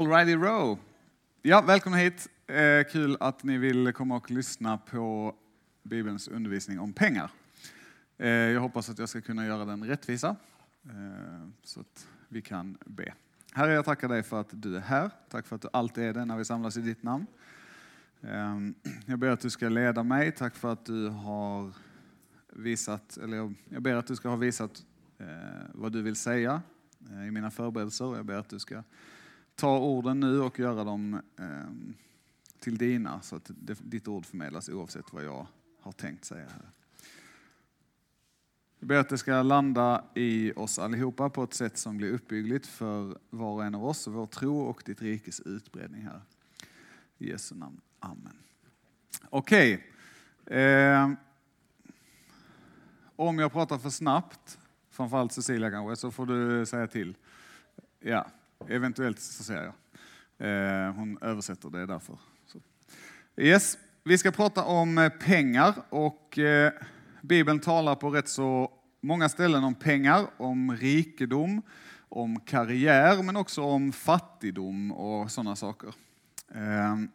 Alrighty row. Ja, välkomna hit. Eh, kul att ni vill komma och lyssna på Bibelns undervisning om pengar. Eh, jag hoppas att jag ska kunna göra den rättvisa eh, så att vi kan be. Herre, jag tackar dig för att du är här. Tack för att du alltid är det när vi samlas i ditt namn. Eh, jag ber att du ska leda mig. Tack för att du har visat, eller jag, jag ber att du ska ha visat eh, vad du vill säga eh, i mina förberedelser. Jag ber att du ska ta orden nu och göra dem eh, till dina så att det, ditt ord förmedlas oavsett vad jag har tänkt säga här. Jag ber att det ska landa i oss allihopa på ett sätt som blir uppbyggligt för var och en av oss och vår tro och ditt rikes utbredning här. I Jesu namn. Amen. Okej. Okay. Eh, om jag pratar för snabbt, framförallt Cecilia kanske, så får du säga till. Ja, Eventuellt så ser jag. Eh, hon översätter det därför. Yes, vi ska prata om eh, pengar och eh, Bibeln talar på rätt så många ställen om pengar, om rikedom, om karriär men också om fattigdom och sådana saker. Ehm,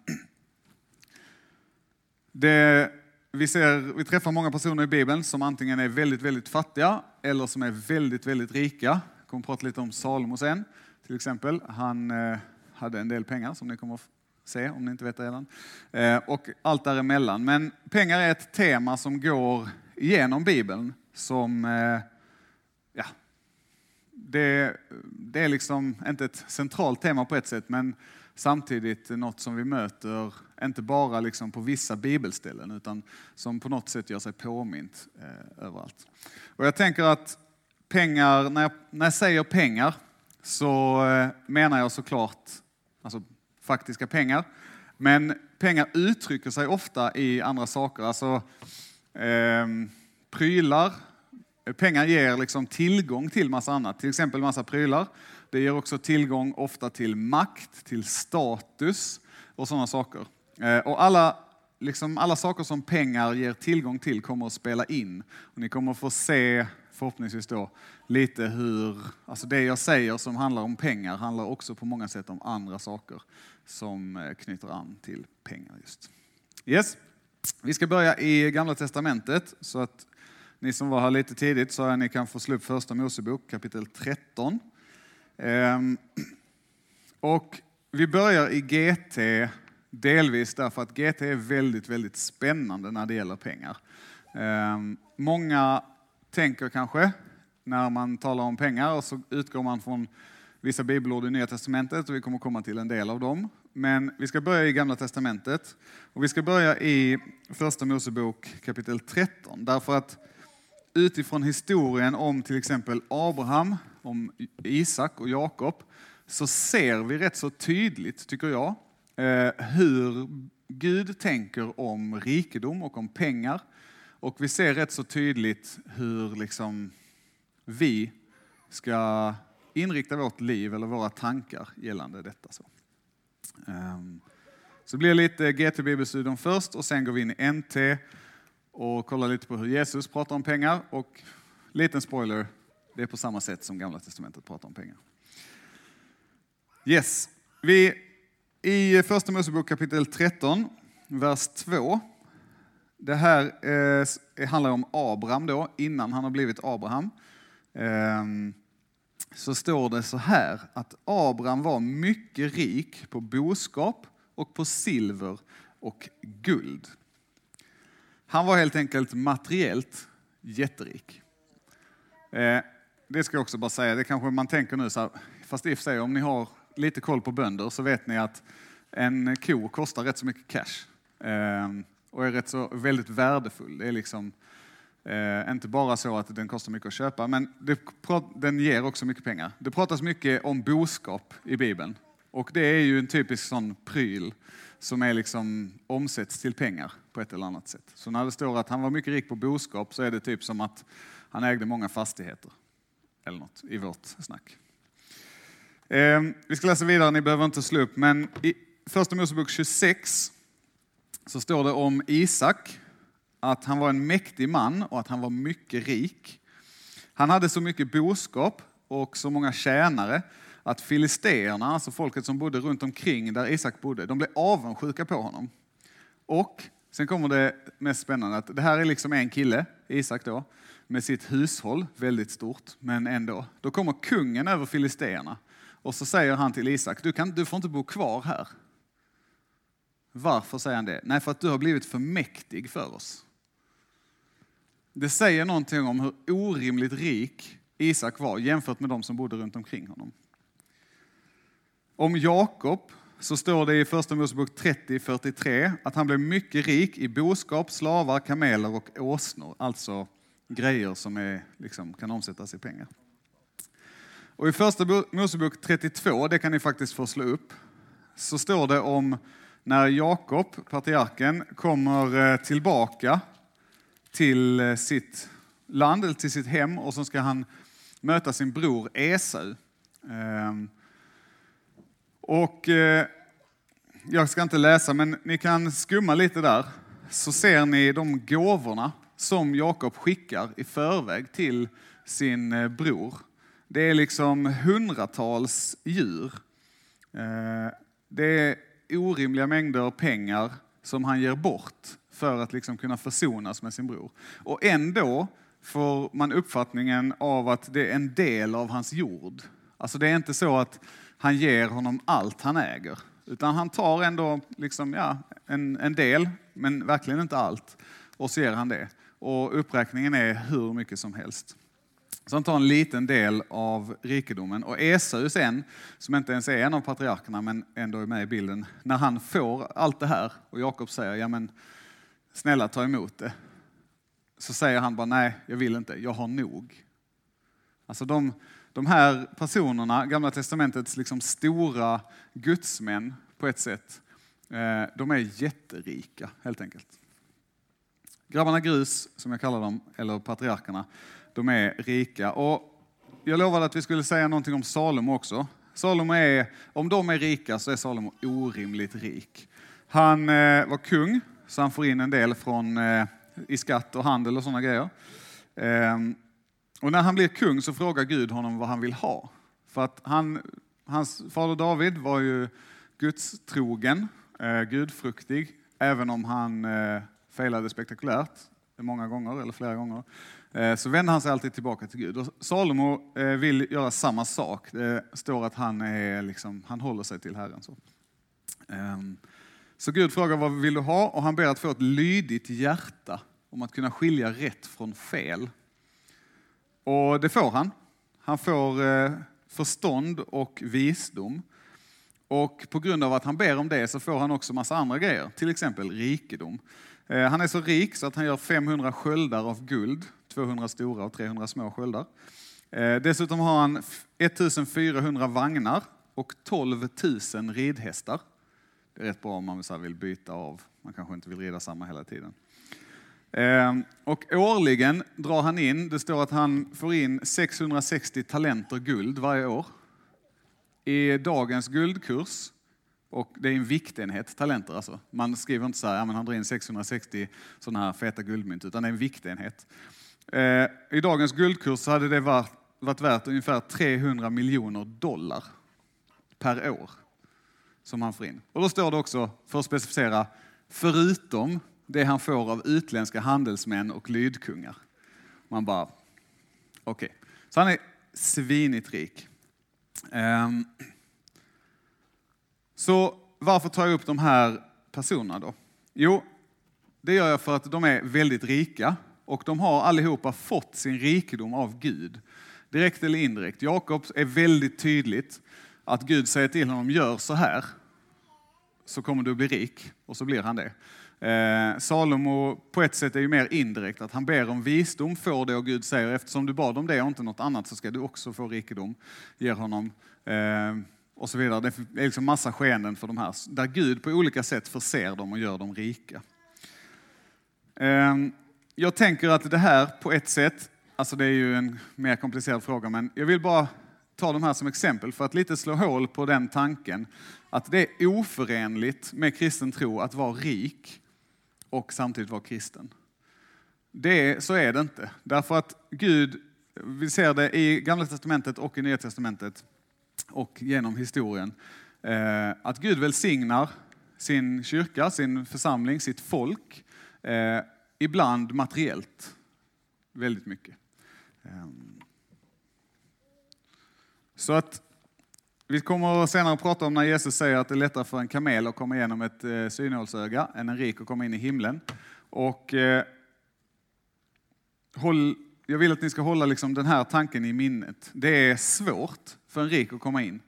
det, vi, ser, vi träffar många personer i Bibeln som antingen är väldigt, väldigt fattiga eller som är väldigt, väldigt rika. Jag kommer att prata lite om Salomo sen till exempel. Han eh, hade en del pengar som ni kommer att se om ni inte vet det redan. Eh, och allt däremellan. Men pengar är ett tema som går igenom Bibeln som, eh, ja, det, det är liksom inte ett centralt tema på ett sätt, men samtidigt något som vi möter, inte bara liksom på vissa bibelställen, utan som på något sätt gör sig påmint eh, överallt. Och jag tänker att pengar, när jag, när jag säger pengar, så eh, menar jag såklart alltså, faktiska pengar. Men pengar uttrycker sig ofta i andra saker. Alltså, ehm, eh, prylar, pengar ger liksom tillgång till massa annat, till exempel massa prylar. Det ger också tillgång ofta till makt, till status och sådana saker. Eh, och alla, liksom alla saker som pengar ger tillgång till kommer att spela in. Och ni kommer att få se förhoppningsvis då lite hur, alltså det jag säger som handlar om pengar handlar också på många sätt om andra saker som eh, knyter an till pengar just. Yes, vi ska börja i Gamla Testamentet så att ni som var här lite tidigt så att ni kan få slå upp första Mosebok kapitel 13. Ehm, och vi börjar i GT delvis därför att GT är väldigt, väldigt spännande när det gäller pengar. Ehm, många tänker kanske när man talar om pengar och så utgår man från vissa bibelord i Nya Testamentet och vi kommer komma till en del av dem. Men vi ska börja i Gamla Testamentet och vi ska börja i Första Mosebok kapitel 13 därför att utifrån historien om till exempel Abraham, om Isak och Jakob så ser vi rätt så tydligt, tycker jag, eh, hur Gud tänker om rikedom och om pengar och vi ser rätt så tydligt hur liksom vi ska inrikta vårt liv eller våra tankar gällande detta. Så, um, så blir det lite GT Bibelstudion först och sen går vi in i NT och kollar lite på hur Jesus pratar om pengar och liten spoiler, det är på samma sätt som Gamla Testamentet pratar om pengar. Yes, vi i Första Mosebok kapitel 13, vers 2 det här eh, eh, handlar om Abraham då, innan han har blivit Abraham. Eh, så står det så här att Abraham var mycket rik på boskap och på silver och guld. Han var helt enkelt materiellt jätterik. Eh, det ska jag också bara säga, det kanske man tänker nu så här, fast i och för sig om ni har lite koll på bönder så vet ni att en ko kostar rätt så mycket cash. Ehm, och är rätt så väldigt värdefull. Det är liksom eh, inte bara så att den kostar mycket att köpa, men det, den ger också mycket pengar. Det pratas mycket om boskap i Bibeln och det är ju en typisk sån pryl som är liksom omsätts till pengar på ett eller annat sätt. Så när det står att han var mycket rik på boskap så är det typ som att han ägde många fastigheter eller något i vårt snack. Eh, vi ska läsa vidare, ni behöver inte slå upp, men i Första Mosebok 26 så står det om Isak att han var en mäktig man och att han var mycket rik. Han hade så mycket boskap och så många tjänare att filisteerna, alltså folket som bodde runt omkring där Isak bodde, de blev avundsjuka på honom. Och sen kommer det mest spännande att det här är liksom en kille, Isak då, med sitt hushåll, väldigt stort, men ändå. Då kommer kungen över filisteerna och så säger han till Isak, du, kan, du får inte bo kvar här. Varför säger han det? Nej, för att du har blivit för mäktig för oss. Det säger någonting om hur orimligt rik Isak var jämfört med de som bodde runt omkring honom. Om Jakob så står det i Första Mosebok 30.43 att han blev mycket rik i boskap, slavar, kameler och åsnor. Alltså grejer som är, liksom, kan omsättas i pengar. Och i Första Mosebok 32, det kan ni faktiskt få slå upp, så står det om när Jakob, patriarken, kommer eh, tillbaka till eh, sitt land, eller till sitt hem, och så ska han möta sin bror Esau. Ehm, och eh, jag ska inte läsa, men ni kan skumma lite där, så ser ni de gåvorna som Jakob skickar i förväg till sin bror. Det är liksom hundratals djur. Det är orimliga mängder pengar som han ger bort för att liksom kunna försonas med sin bror. Och ändå får man uppfattningen av att det är en del av hans jord. Alltså det är inte så att han ger honom allt han äger, utan han tar ändå liksom, ja, en, en del, men verkligen inte allt, och så ger han det. Och uppräkningen är hur mycket som helst. Så han tar en liten del av rikedomen. Och Esau sen, som inte ens är en av patriarkerna men ändå är med i bilden, när han får allt det här och Jakob säger, ja men snälla ta emot det. Så säger han bara, nej jag vill inte, jag har nog. Alltså de, de här personerna, Gamla Testamentets liksom stora gudsmän på ett sätt, eh, de är jätterika helt enkelt. Grabbarna Grus, som jag kallar dem, eller patriarkerna, de är rika. Och jag lovade att vi skulle säga någonting om Salomo också. Salomo är, om de är rika så är Salomo orimligt rik. Han eh, var kung, så han får in en del från, eh, i skatt och handel och sådana grejer. Eh, och när han blir kung så frågar Gud honom vad han vill ha. För att han, hans fader David var ju gudstrogen, eh, gudfruktig, även om han eh, failade spektakulärt många gånger, eller flera gånger. Eh, så vänder han sig alltid tillbaka till Gud. Och Salomo eh, vill göra samma sak. Det står att han, är liksom, han håller sig till Herren. Så. Ehm, så Gud frågar vad vill du ha? Och han ber att få ett lydigt hjärta om att kunna skilja rätt från fel. Och det får han. Han får eh, förstånd och visdom. Och på grund av att han ber om det så får han också massa andra grejer, till exempel rikedom. Han är så rik så att han gör 500 sköldar av guld 200 stora och 300 små sköldar. Eh, dessutom har han 1400 vagnar och 12 000 ridhästar. Det är rätt bra om man vill byta av, man kanske inte vill rida samma hela tiden. Ehm, och årligen drar han in, det står att han får in 660 talenter guld varje år. I dagens guldkurs, och det är en viktenhet, talenter alltså. Man skriver inte så här, ja, men han drar in 660 sådana här feta guldmynt, utan det är en viktenhet. Eh, I dagens guldkurs hade det varit, varit värt ungefär 300 miljoner dollar per år som han får in. Och då står det också, för att specificera, förutom det han får av utländska handelsmän och lydkungar. Man bara, okej. Okay. Så han är svinigt rik. Um, så varför tar jag upp de här personerna då? Jo, det gör jag för att de är väldigt rika och de har allihopa fått sin rikedom av Gud. Direkt eller indirekt. Jakob är väldigt tydligt att Gud säger till honom, gör så här så kommer du bli rik. Och så blir han det. Eh, Salomo på ett sätt är ju mer indirekt, att han ber om visdom, får det och Gud säger eftersom du bad om det och inte något annat så ska du också få rikedom. Ger honom eh, och så vidare. Det är liksom massa skeenden för de här, där Gud på olika sätt förser dem och gör dem rika. Eh, jag tänker att det här på ett sätt, alltså det är ju en mer komplicerad fråga, men jag vill bara ta de här som exempel för att lite slå hål på den tanken att det är oförenligt med kristen tro att vara rik och samtidigt vara kristen. Det, så är det inte. Därför att Gud, vi ser det i Gamla Testamentet och i Nya Testamentet, och genom historien. Eh, att Gud välsignar sin kyrka, sin församling, sitt folk, eh, ibland materiellt. Väldigt mycket. Ehm. Så att vi kommer senare att prata om när Jesus säger att det är lättare för en kamel att komma igenom ett eh, synhålsöga än en rik att komma in i himlen. Och, eh, håll, jag vill att ni ska hålla liksom den här tanken i minnet. Det är svårt för en rik att komma in,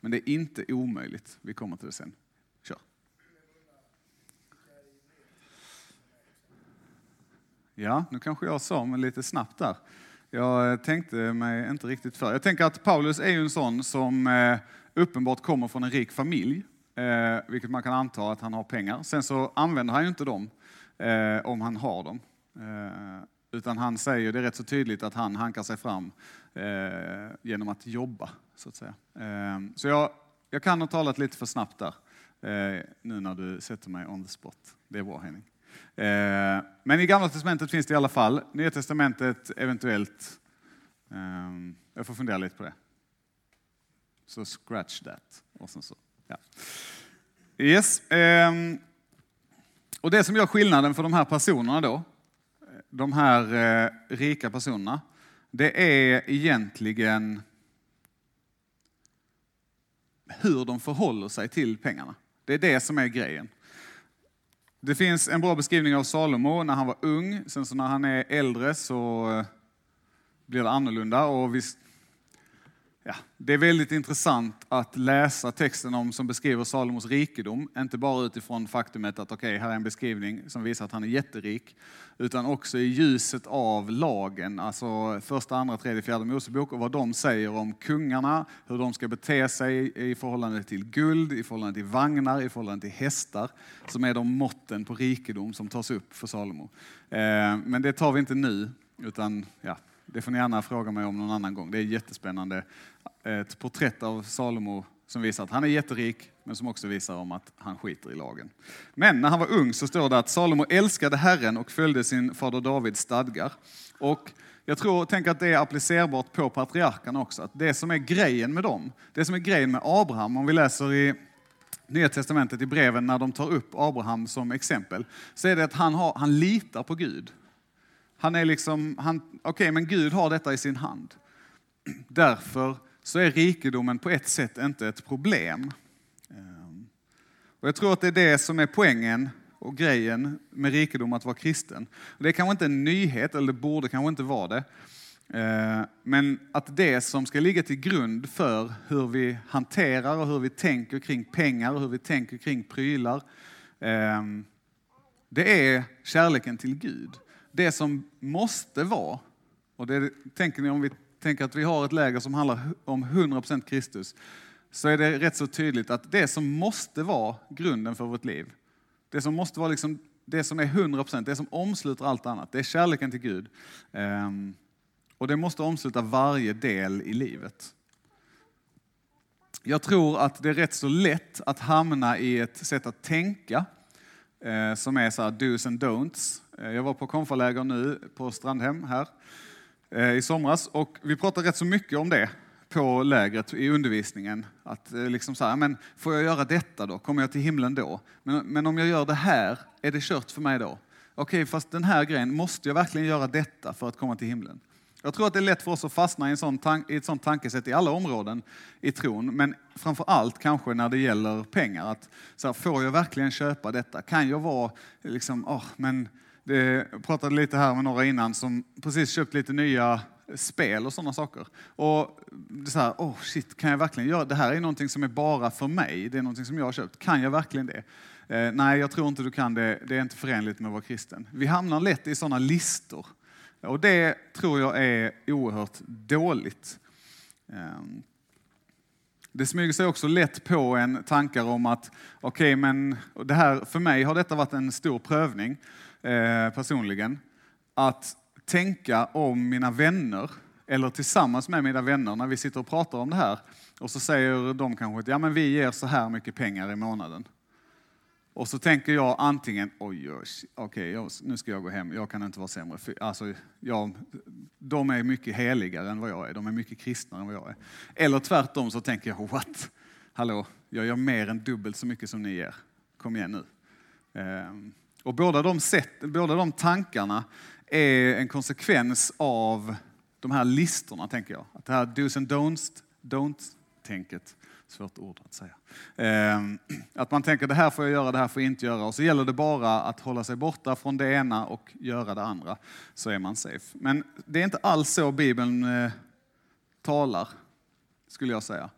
men det är inte omöjligt. Vi kommer till det sen. Kör. Ja, nu kanske jag sa men lite snabbt där. Jag eh, tänkte mig inte riktigt för. Jag tänker att Paulus är ju en sån som eh, uppenbart kommer från en rik familj, eh, vilket man kan anta att han har pengar. Sen så använder han ju inte dem om han har dem. Utan han säger, det är rätt så tydligt att han hankar sig fram genom att jobba, så att säga. Så jag, jag kan ha talat lite för snabbt där, nu när du sätter mig on the spot. Det är bra Henning. Eh, men i Gamla Testamentet finns det i alla fall. Nya Testamentet eventuellt. Ehm, jag får fundera lite på det. Så scratch that. Och sen så, ja. Yes. Ehm, och det som gör skillnaden för de här personerna då, de här eh, rika personerna, det är egentligen hur de förhåller sig till pengarna. Det är det som är grejen. Det finns en bra beskrivning av Salomo när han var ung. Sen så när han är äldre så eh, blir det annorlunda. Och ja, det är väldigt intressant att läsa texten om, som beskriver Salomos rikedom. Inte bara utifrån faktumet att okej, okay, här är en beskrivning som visar att han är jätterik. Utan också i ljuset av lagen, alltså första, andra, tredje, fjärde Mosebok och vad de säger om kungarna, hur de ska bete sig i förhållande till guld, i förhållande till vagnar, i förhållande till hästar. Som är de måtten på rikedom som tas upp för Salomo. Eh, men det tar vi inte nu, utan ja, det får ni gärna fråga mig om någon annan gång. Det är jättespännande. Ett porträtt av Salomo som visar att han är jätterik, men som också visar om att han skiter i lagen. Men när han var ung så står det att Salomo älskade Herren och följde sin fader Davids stadgar. Och jag tror, tänker att det är applicerbart på patriarkerna också. Att det som är grejen med dem, det som är grejen med Abraham, om vi läser i Nya Testamentet i breven när de tar upp Abraham som exempel, så är det att han, har, han litar på Gud. Han är liksom, okej okay, men Gud har detta i sin hand. Därför så är rikedomen på ett sätt inte ett problem. Ehm, och jag tror att det är det som är poängen och grejen med rikedom att vara kristen. Det är kanske inte en nyhet, eller det borde kanske inte vara det. Ehm, men att det som ska ligga till grund för hur vi hanterar och hur vi tänker kring pengar och hur vi tänker kring prylar, ehm, det är kärleken till Gud det som måste vara, och det tänker ni om vi tänker att vi har ett läger som handlar om 100% Kristus, så är det rätt så tydligt att det som måste vara grunden för vårt liv, det som måste vara liksom det som är 100%, det som omsluter allt annat, det är kärleken till Gud. Ehm, och det måste omsluta varje del i livet. Jag tror att det är rätt så lätt att hamna i ett sätt att tänka eh, som är så här do's and don'ts. Eh, jag var på konfaläger nu på Strandhem här eh, i somras och vi pratade rätt så mycket om det på lägret i undervisningen. Att eh, liksom så här, men får jag göra detta då? Kommer jag till himlen då? Men, men om jag gör det här, är det kört för mig då? Okej, fast den här grejen, måste jag verkligen göra detta för att komma till himlen? Jag tror att det är lätt för oss att fastna i, en sån i ett sånt tankesätt i alla områden i tron, men framför allt kanske när det gäller pengar. Att, så här, får jag verkligen köpa detta? Kan jag vara, liksom, oh, men det, jag pratade lite här med några innan som precis köpt lite nya spel och sådana saker. Och det är så här, oh shit, kan jag verkligen göra det? här är någonting som är bara för mig. Det är någonting som jag har köpt. Kan jag verkligen det? Eh, nej, jag tror inte du kan det. Det är inte förenligt med att vara kristen. Vi hamnar lätt i sådana listor. Och det tror jag är oerhört dåligt. Ehm, det smyger sig också lätt på en tankar om att, okej, okay, men det här, för mig har detta varit en stor prövning eh, personligen, att tänka om mina vänner, eller tillsammans med mina vänner när vi sitter och pratar om det här. Och så säger de kanske att ja, men vi ger så här mycket pengar i månaden. Och så tänker jag antingen, oj, oj okej, okay, nu ska jag gå hem, jag kan inte vara sämre. Alltså, jag, de är mycket heligare än vad jag är, de är mycket kristnare än vad jag är. Eller tvärtom så tänker jag, what? Hallå, jag gör mer än dubbelt så mycket som ni ger. Kom igen nu. Ehm, och båda de, sätt, båda de tankarna är en konsekvens av de här listorna, tänker jag. Att det här dos and don'ts, don'ts, tänket. Svårt ord att säga. Ehm, att man tänker det här får jag göra, det här får jag inte göra. Och så gäller det bara att hålla sig borta från det ena och göra det andra. Så är man safe. Men det är inte alls så Bibeln eh, talar, skulle jag säga.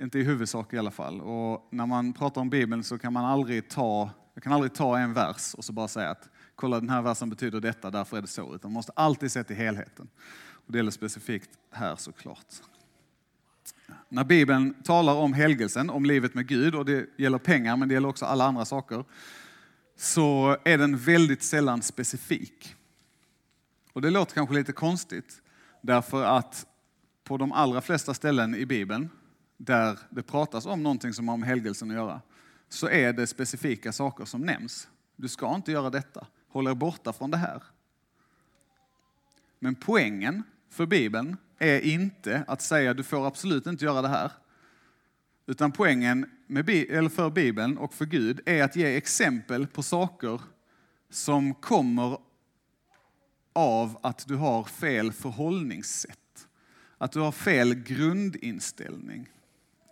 Inte i huvudsak i alla fall. Och när man pratar om Bibeln så kan man aldrig ta, jag kan aldrig ta en vers och så bara säga att kolla den här versen betyder detta, därför är det så. Utan man måste alltid se till helheten. Och det gäller specifikt här såklart. När Bibeln talar om helgelsen, om livet med Gud, och det gäller pengar men det gäller också alla andra saker, så är den väldigt sällan specifik. Och det låter kanske lite konstigt, därför att på de allra flesta ställen i Bibeln, där det pratas om någonting som har med helgelsen att göra, så är det specifika saker som nämns. Du ska inte göra detta, håll er borta från det här. Men poängen för Bibeln är inte att säga du får absolut inte göra det här. Utan poängen med, eller för Bibeln och för Gud är att ge exempel på saker som kommer av att du har fel förhållningssätt. Att du har fel grundinställning.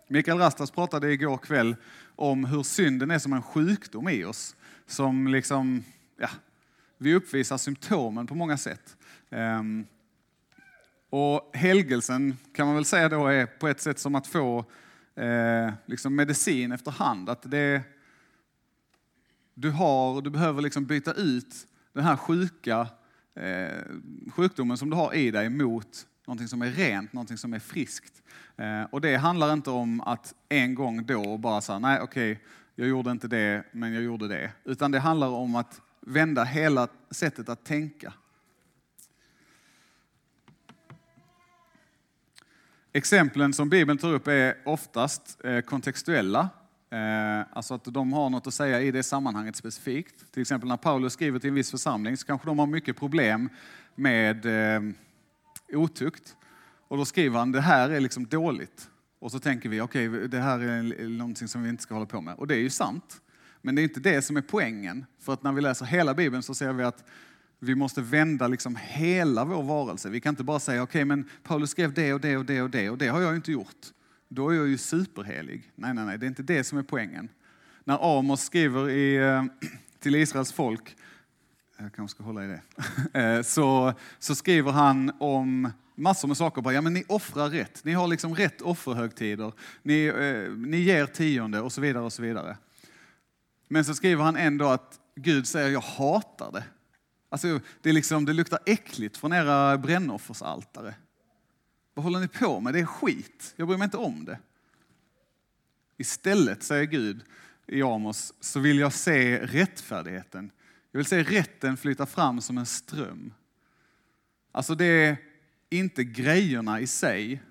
Mikael Rastas pratade igår kväll om hur synden är som en sjukdom i oss. Som liksom, ja, vi uppvisar symptomen på många sätt. Um, och helgelsen kan man väl säga då är på ett sätt som att få eh, liksom medicin efterhand. Att det, du, har, du behöver liksom byta ut den här sjuka eh, sjukdomen som du har i dig mot någonting som är rent, någonting som är friskt. Eh, och det handlar inte om att en gång då bara säga, nej okej, okay, jag gjorde inte det, men jag gjorde det. Utan det handlar om att vända hela sättet att tänka. Exemplen som Bibeln tar upp är oftast eh, kontextuella. Eh, alltså att de har något att säga i det sammanhanget specifikt. Till exempel när Paulus skriver till en viss församling så kanske de har mycket problem med eh, otukt. Och då skriver han det här är liksom dåligt. Och så tänker vi okej, okay, det här är någonting som vi inte ska hålla på med. Och det är ju sant. Men det är inte det som är poängen. För att när vi läser hela Bibeln så ser vi att vi måste vända liksom hela vår varelse. Vi kan inte bara säga, okej, okay, men Paulus skrev det och det och det och det och det har jag inte gjort. Då är jag ju superhelig. Nej, nej, nej, det är inte det som är poängen. När Amos skriver i, eh, till Israels folk, jag kanske ska hålla i det, eh, så, så skriver han om massor med saker. Bara, ja, men ni offrar rätt, ni har liksom rätt offerhögtider, ni, eh, ni ger tionde och så vidare. och så vidare. Men så skriver han ändå att Gud säger, jag hatar det. Alltså, det, är liksom, det luktar äckligt från era brännoffersaltare. Vad håller ni på med? Det är skit. Jag bryr mig inte om det. Istället, säger Gud i Amos, så vill jag se rättfärdigheten. Jag vill se rätten flyta fram som en ström. Alltså det är inte grejerna i sig,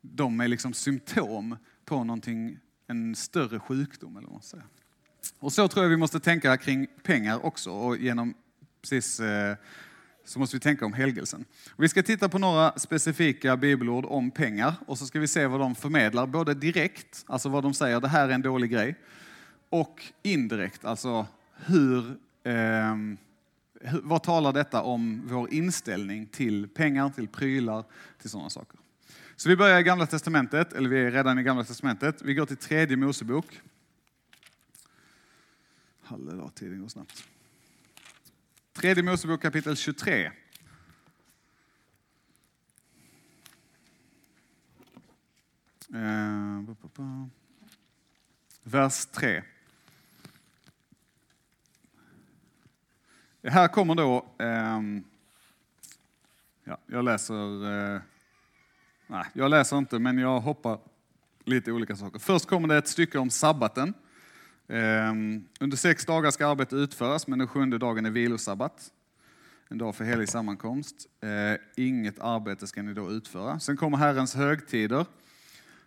de är liksom symptom på någonting, en större sjukdom. Eller vad man säger. Och så tror jag vi måste tänka kring pengar också och genom precis eh, så måste vi tänka om helgelsen. Vi ska titta på några specifika bibelord om pengar och så ska vi se vad de förmedlar, både direkt, alltså vad de säger, det här är en dålig grej, och indirekt, alltså hur, eh, vad talar detta om vår inställning till pengar, till prylar, till sådana saker. Så vi börjar i Gamla Testamentet, eller vi är redan i Gamla Testamentet. Vi går till tredje Mosebok. Halleluja, tiden går snabbt. Tredje Mosebok kapitel 23. Eh, Vers 3. Här kommer då, ehm, ja, jag läser, eh, nej, jag läser inte men jag hoppar lite olika saker. Först kommer det ett stycke om sabbaten. Ehm, under sex dagar ska arbetet utföras, men den sjunde dagen är vilosabbat. En dag för helig sammankomst. Ehm, inget arbete ska ni då utföra. Sen kommer Herrens högtider.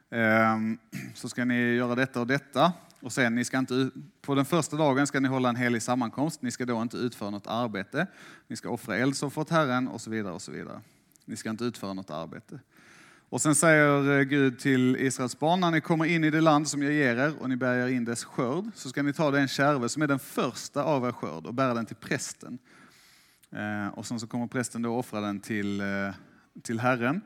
Ehm, så ska ni göra detta och detta. Och sen, ni ska inte, på den första dagen ska ni hålla en helig sammankomst. Ni ska då inte utföra något arbete. Ni ska offra eldsoffer åt Herren och så vidare. och så vidare. Ni ska inte utföra något arbete. Och sen säger eh, Gud till Israels barn, när ni kommer in i det land som jag ger er och ni bärgar in dess skörd, så ska ni ta den kärve som är den första av er skörd och bära den till prästen. Eh, och sen så kommer prästen då offra den till, eh, till Herren.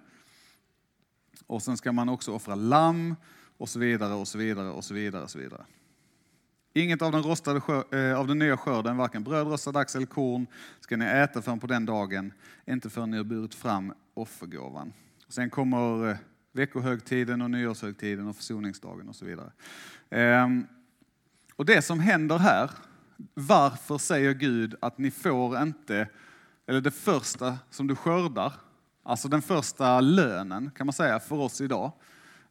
Och sen ska man också offra lamm och så vidare och så vidare och så vidare. Och så vidare. Inget av den, rostade, av den nya skörden, varken bröd, rostad ax eller korn, ska ni äta förrän på den dagen, inte förrän ni har burit fram offergåvan. Sen kommer eh, veckohögtiden och nyårshögtiden och försoningsdagen och så vidare. Ehm, och det som händer här, varför säger Gud att ni får inte, eller det första som du skördar, alltså den första lönen kan man säga för oss idag.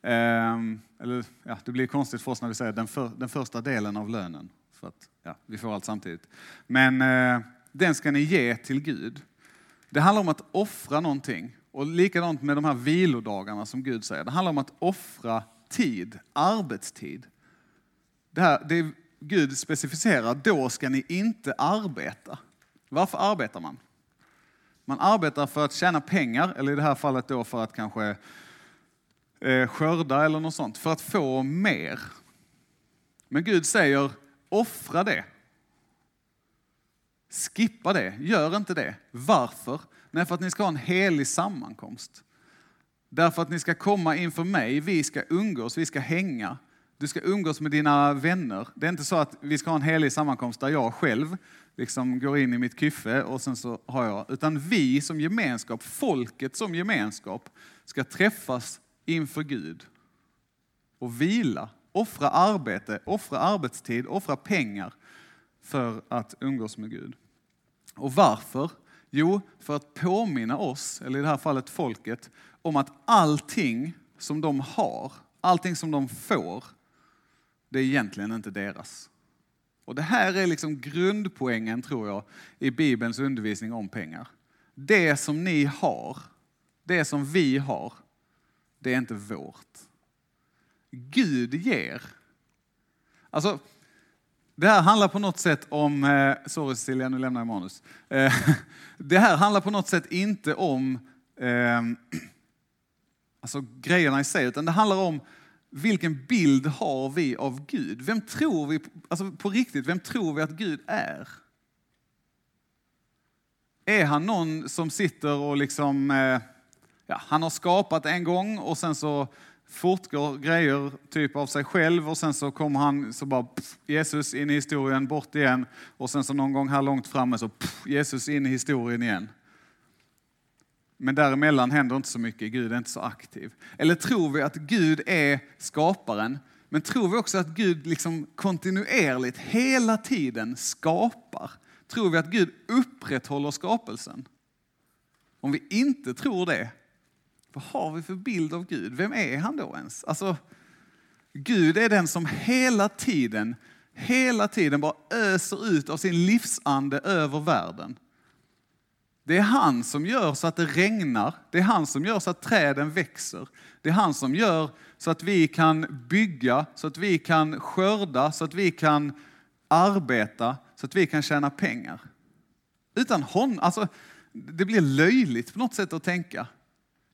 Ehm, eller ja, det blir konstigt för oss när vi säger den, för, den första delen av lönen, för att ja, vi får allt samtidigt. Men eh, den ska ni ge till Gud. Det handlar om att offra någonting. Och likadant med de här vilodagarna som Gud säger. Det handlar om att offra tid, arbetstid. Det, här, det Gud specificerar, då ska ni inte arbeta. Varför arbetar man? Man arbetar för att tjäna pengar, eller i det här fallet då för att kanske eh, skörda eller något sånt, för att få mer. Men Gud säger, offra det. Skippa det, gör inte det. Varför? Nej, för att ni ska ha en helig sammankomst. Därför att ni ska komma inför mig, vi ska umgås, vi ska hänga. Du ska umgås med dina vänner. Det är inte så att vi ska ha en helig sammankomst där jag själv liksom går in i mitt kyffe och sen så har jag, utan vi som gemenskap, folket som gemenskap, ska träffas inför Gud och vila, offra arbete, offra arbetstid, offra pengar för att umgås med Gud. Och varför? Jo, för att påminna oss, eller i det här fallet folket, om att allting som de har, allting som de får, det är egentligen inte deras. Och det här är liksom grundpoängen, tror jag, i Bibelns undervisning om pengar. Det som ni har, det som vi har, det är inte vårt. Gud ger. Alltså, det här handlar på något sätt om, eh, sorry Cecilia, nu lämnar jag manus. Eh, det här handlar på något sätt inte om eh, alltså grejerna i sig, utan det handlar om vilken bild har vi av Gud? Vem tror vi, alltså på riktigt, vem tror vi att Gud är? Är han någon som sitter och liksom, eh, ja, han har skapat en gång och sen så fortgår grejer typ av sig själv och sen så kommer han så bara pff, Jesus in i historien, bort igen och sen så någon gång här långt framme så pff, Jesus in i historien igen. Men däremellan händer inte så mycket, Gud är inte så aktiv. Eller tror vi att Gud är skaparen, men tror vi också att Gud liksom kontinuerligt, hela tiden skapar? Tror vi att Gud upprätthåller skapelsen? Om vi inte tror det, vad har vi för bild av Gud? Vem är han då ens? Alltså, Gud är den som hela tiden, hela tiden bara öser ut av sin livsande över världen. Det är han som gör så att det regnar. Det är han som gör så att träden växer. Det är han som gör så att vi kan bygga, så att vi kan skörda, så att vi kan arbeta, så att vi kan tjäna pengar. Utan honom, alltså det blir löjligt på något sätt att tänka.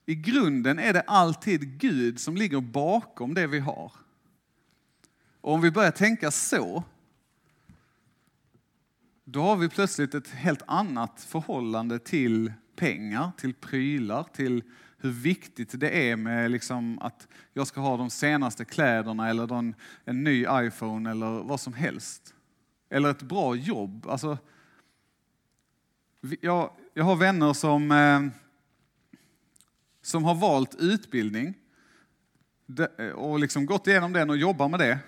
I grunden är det alltid Gud som ligger bakom det vi har. Och om vi börjar tänka så, då har vi plötsligt ett helt annat förhållande till pengar, till prylar, till hur viktigt det är med liksom att jag ska ha de senaste kläderna eller en, en ny iPhone eller vad som helst. Eller ett bra jobb. Alltså, jag, jag har vänner som eh, som har valt utbildning och liksom gått igenom den och jobbar med det.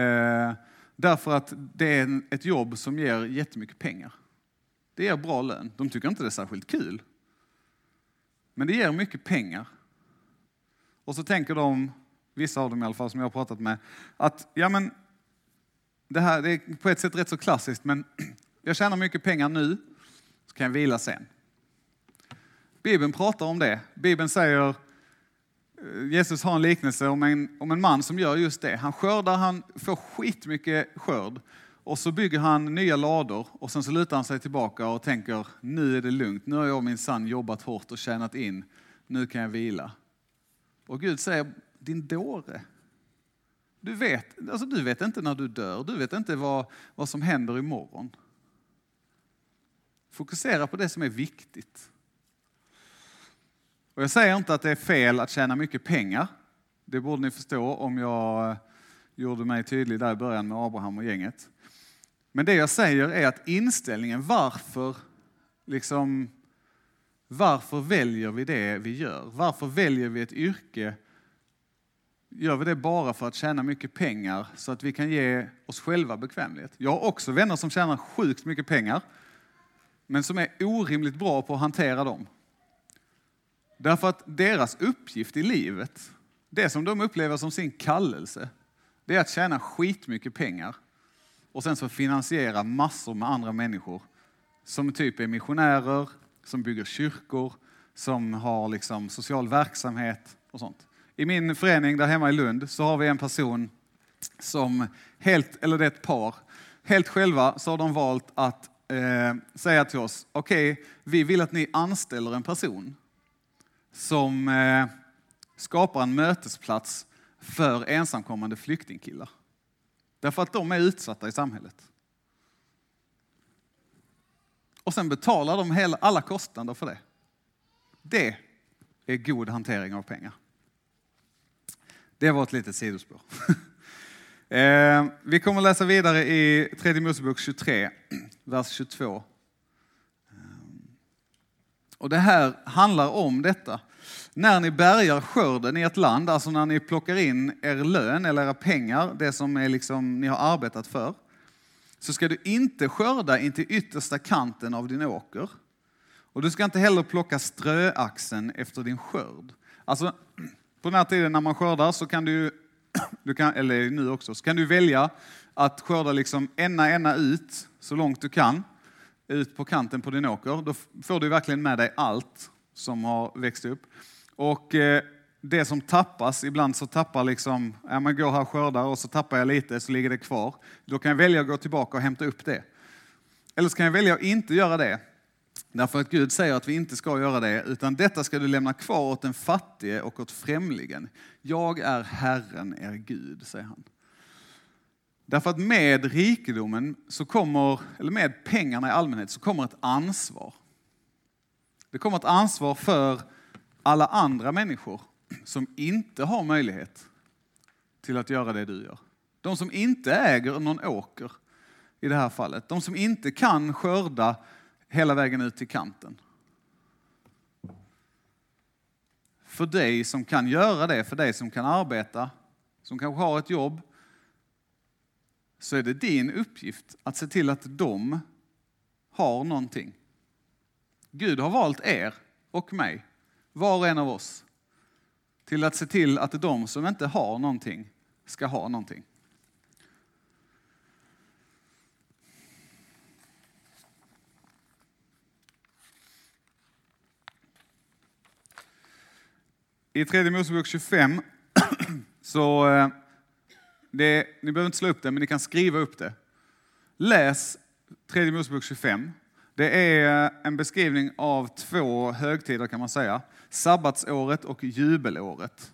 Eh, därför att det är ett jobb som ger jättemycket pengar. Det ger bra lön. De tycker inte det är särskilt kul. Men det ger mycket pengar. Och så tänker de, vissa av dem i alla fall som jag har pratat med, att ja men det här det är på ett sätt rätt så klassiskt men jag tjänar mycket pengar nu, så kan jag vila sen. Bibeln pratar om det. Bibeln säger eh, Jesus har en liknelse om en, om en man som gör just det. Han skördar, han får skitmycket skörd och så bygger han nya lador och sen så lutar han sig tillbaka och tänker nu är det lugnt, nu har jag min sann jobbat hårt och tjänat in, nu kan jag vila. Och Gud säger, din dåre, du vet, alltså du vet inte när du dör, du vet inte vad, vad som händer imorgon. Fokusera på det som är viktigt. Och jag säger inte att det är fel att tjäna mycket pengar. Det borde ni förstå om jag eh, gjorde mig tydlig där i början med Abraham och gänget. Men det jag säger är att inställningen, varför, liksom, varför väljer vi det vi gör? Varför väljer vi ett yrke? Gör vi det bara för att tjäna mycket pengar så att vi kan ge oss själva bekvämlighet? Jag har också vänner som tjänar sjukt mycket pengar, men som är orimligt bra på att hantera dem. Därför att deras uppgift i livet, det som de upplever som sin kallelse, det är att tjäna skitmycket pengar och sen så finansiera massor med andra människor som typ är missionärer, som bygger kyrkor, som har liksom social verksamhet och sånt. I min förening där hemma i Lund så har vi en person som helt, eller det är ett par, helt själva så har de valt att eh, säga till oss, okej, okay, vi vill att ni anställer en person som eh, skapar en mötesplats för ensamkommande flyktingkillar. Därför att de är utsatta i samhället. Och sen betalar de hela, alla kostnader för det. Det är god hantering av pengar. Det var ett litet sidospår. Eh, vi kommer läsa vidare i tredje Mosebok 23, vers 22. Och det här handlar om detta. När ni bärgar skörden i ett land, alltså när ni plockar in er lön eller era pengar, det som är liksom, ni har arbetat för, så ska du inte skörda in till yttersta kanten av din åker. Och du ska inte heller plocka ströaxeln efter din skörd. Alltså, på den här tiden när man skördar så kan du, du kan, eller nu också, så kan du välja att skörda liksom ena ena ut så långt du kan ut på kanten på din åker. Då får du verkligen med dig allt som har växt upp. Och eh, det som tappas, ibland så tappar liksom, ja, man går här och skördar och så tappar jag lite så ligger det kvar. Då kan jag välja att gå tillbaka och hämta upp det. Eller så kan jag välja att inte göra det. Därför att Gud säger att vi inte ska göra det, utan detta ska du lämna kvar åt den fattige och åt främlingen. Jag är Herren, er Gud, säger han. Därför att med rikedomen, så kommer, eller med pengarna i allmänhet, så kommer ett ansvar. Det kommer ett ansvar för alla andra människor som inte har möjlighet till att göra det du gör. De som inte äger någon åker i det här fallet. De som inte kan skörda hela vägen ut till kanten. För dig som kan göra det, för dig som kan arbeta, som kanske har ett jobb, så är det din uppgift att se till att de har någonting. Gud har valt er och mig, var och en av oss, till att se till att de som inte har någonting ska ha någonting. I tredje Mosebok 25 så eh, det, ni behöver inte slå upp det, men ni kan skriva upp det. Läs tredje Mosebok 25. Det är en beskrivning av två högtider kan man säga. Sabbatsåret och jubelåret.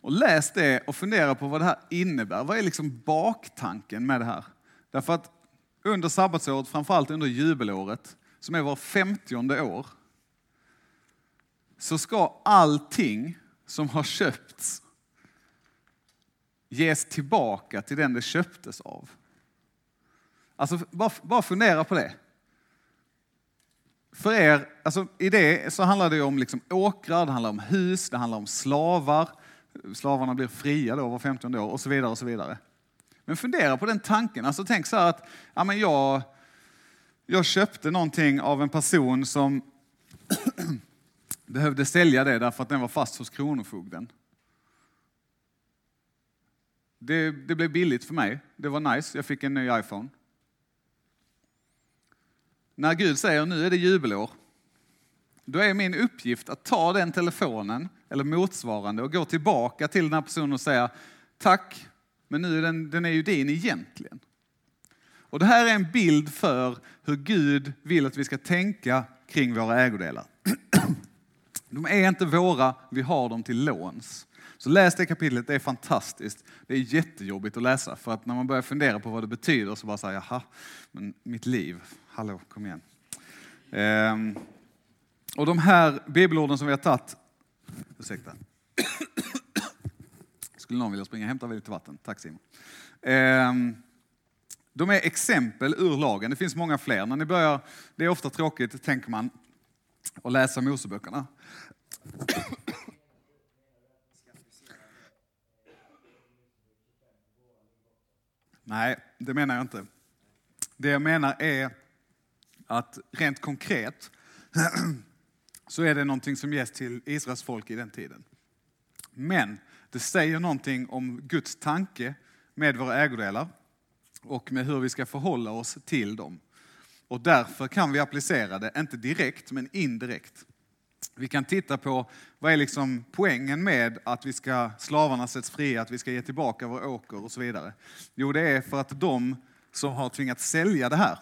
Och läs det och fundera på vad det här innebär. Vad är liksom baktanken med det här? Därför att under sabbatsåret, framförallt under jubelåret, som är var femtionde år, så ska allting som har köpts ges tillbaka till den det köptes av. Alltså, bara, bara fundera på det. För er, alltså, i det så handlar det om liksom åkrar, det handlar om hus, det handlar om slavar. Slavarna blir fria då var 15 år och så vidare. och så vidare. Men fundera på den tanken. Alltså, tänk så här att ja, men jag, jag köpte någonting av en person som behövde sälja det därför att den var fast hos Kronofogden. Det, det blev billigt för mig. Det var nice. Jag fick en ny iPhone. När Gud säger nu är det jubelår, då är min uppgift att ta den telefonen eller motsvarande och gå tillbaka till den här personen och säga tack, men nu är den, den är ju din egentligen. Och det här är en bild för hur Gud vill att vi ska tänka kring våra ägodelar. De är inte våra, vi har dem till låns. Så läs det kapitlet, det är fantastiskt. Det är jättejobbigt att läsa för att när man börjar fundera på vad det betyder så bara säger jaha, men mitt liv, hallå, kom igen. Ehm, och de här bibelorden som vi har tagit, ursäkta. Skulle någon vilja springa och hämta lite vatten? Tack Simon. Ehm, de är exempel ur lagen, det finns många fler. När ni börjar, det är ofta tråkigt, tänker man, att läsa Moseböckerna. Nej, det menar jag inte. Det jag menar är att rent konkret så är det någonting som ges till Israels folk i den tiden. Men det säger någonting om Guds tanke med våra ägodelar och med hur vi ska förhålla oss till dem. Och därför kan vi applicera det, inte direkt men indirekt. Vi kan titta på vad är liksom poängen med att vi ska, slavarna sätts fria, att vi ska ge tillbaka vår åker och så vidare. Jo, det är för att de som har tvingats sälja det här,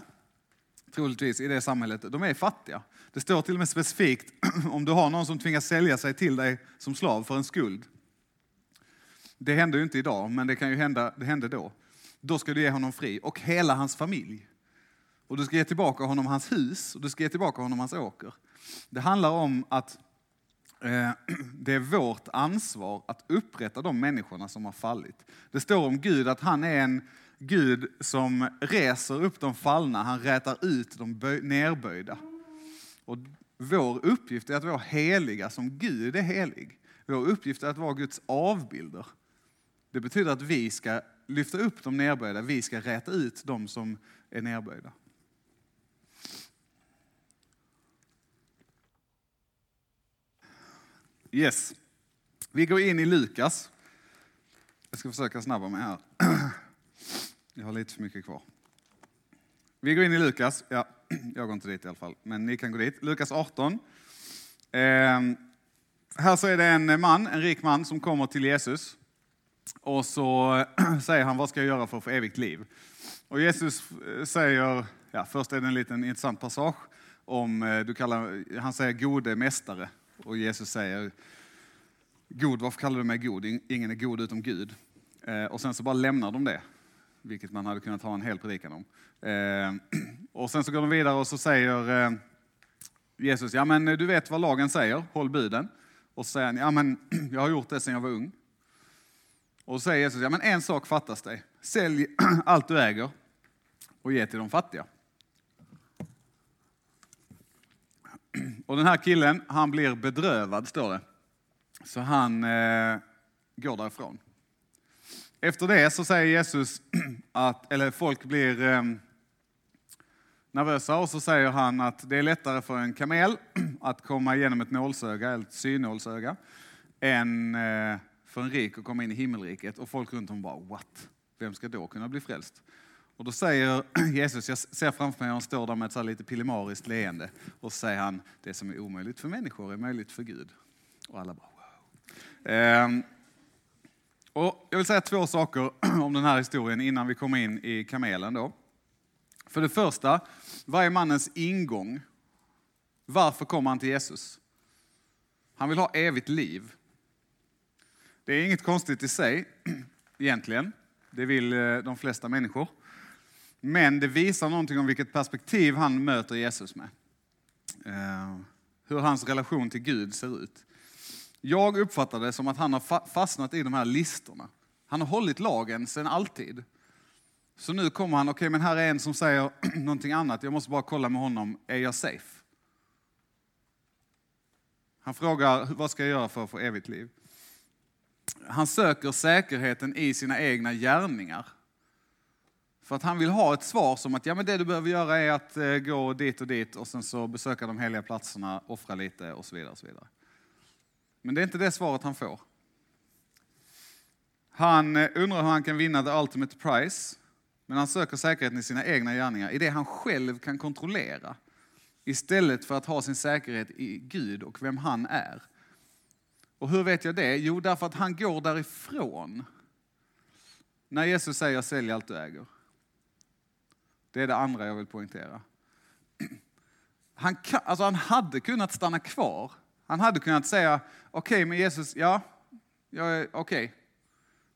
troligtvis i det samhället, de är fattiga. Det står till och med specifikt om du har någon som tvingas sälja sig till dig som slav för en skuld. Det händer ju inte idag, men det kan ju hända, det hände då. Då ska du ge honom fri och hela hans familj. Och du ska ge tillbaka honom hans hus och du ska ge tillbaka honom hans åker. Det handlar om att eh, det är vårt ansvar att upprätta de människorna som har fallit. Det står om Gud att han är en Gud som reser upp de fallna, han rätar ut de nerböjda. Och vår uppgift är att vara heliga som Gud är helig. Vår uppgift är att vara Guds avbilder. Det betyder att vi ska lyfta upp de nerböjda, vi ska räta ut de som är nerböjda. Yes. Vi går in i Lukas. Jag ska försöka snabba mig här. Jag har lite för mycket kvar. Vi går in i Lukas. Ja, jag går inte dit i alla fall, men ni kan gå dit. Lukas 18. Eh, här så är det en man, en rik man, som kommer till Jesus. Och så säger han, vad ska jag göra för att få evigt liv? Och Jesus eh, säger, ja, först är det en liten intressant passage om, eh, du kallar, han säger gode mästare. Och Jesus säger, god, varför kallar du mig god? Ingen är god utom Gud. Eh, och sen så bara lämnar de det, vilket man hade kunnat ha en hel predikan om. Eh, och sen så går de vidare och så säger eh, Jesus, ja men du vet vad lagen säger, håll buden. Och så säger han, ja men jag har gjort det sedan jag var ung. Och så säger Jesus, ja men en sak fattas dig. Sälj allt du äger och ge till de fattiga. Och den här killen, han blir bedrövad, står det. Så han eh, går därifrån. Efter det så säger Jesus att, eller folk blir eh, nervösa och så säger han att det är lättare för en kamel att komma igenom ett nålsöga, eller ett synålsöga, än eh, för en rik att komma in i himmelriket. Och folk runt om bara, what? Vem ska då kunna bli frälst? Och då säger Jesus, jag ser framför mig, han står där med ett så lite pillemariskt leende. Och så säger han, det som är omöjligt för människor är möjligt för Gud. Och alla bara, wow. Ehm, och jag vill säga två saker om den här historien innan vi kommer in i kamelen. Då. För det första, vad är mannens ingång? Varför kommer han till Jesus? Han vill ha evigt liv. Det är inget konstigt i sig, egentligen. Det vill eh, de flesta människor. Men det visar någonting om vilket perspektiv han möter Jesus med. Eh, hur hans relation till Gud ser ut. Jag uppfattar det som att han har fastnat i de här listorna. Han har hållit lagen sedan alltid. Så nu kommer han, okej okay, men här är en som säger någonting annat, jag måste bara kolla med honom, är jag safe? Han frågar, vad ska jag göra för att få evigt liv? Han söker säkerheten i sina egna gärningar. För att han vill ha ett svar som att ja, men det du behöver göra är att eh, gå dit och dit och sen så besöka de heliga platserna, offra lite och så vidare. Och så vidare. Men det är inte det svaret han får. Han eh, undrar hur han kan vinna the ultimate prize, men han söker säkerheten i sina egna gärningar, i det han själv kan kontrollera. istället för att ha sin säkerhet i Gud och vem han är. Och hur vet jag det? Jo, därför att han går därifrån. När Jesus säger sälj allt du äger. Det är det andra jag vill poängtera. Han, kan, alltså han hade kunnat stanna kvar. Han hade kunnat säga, okej okay, men Jesus, ja, jag är okej. Okay.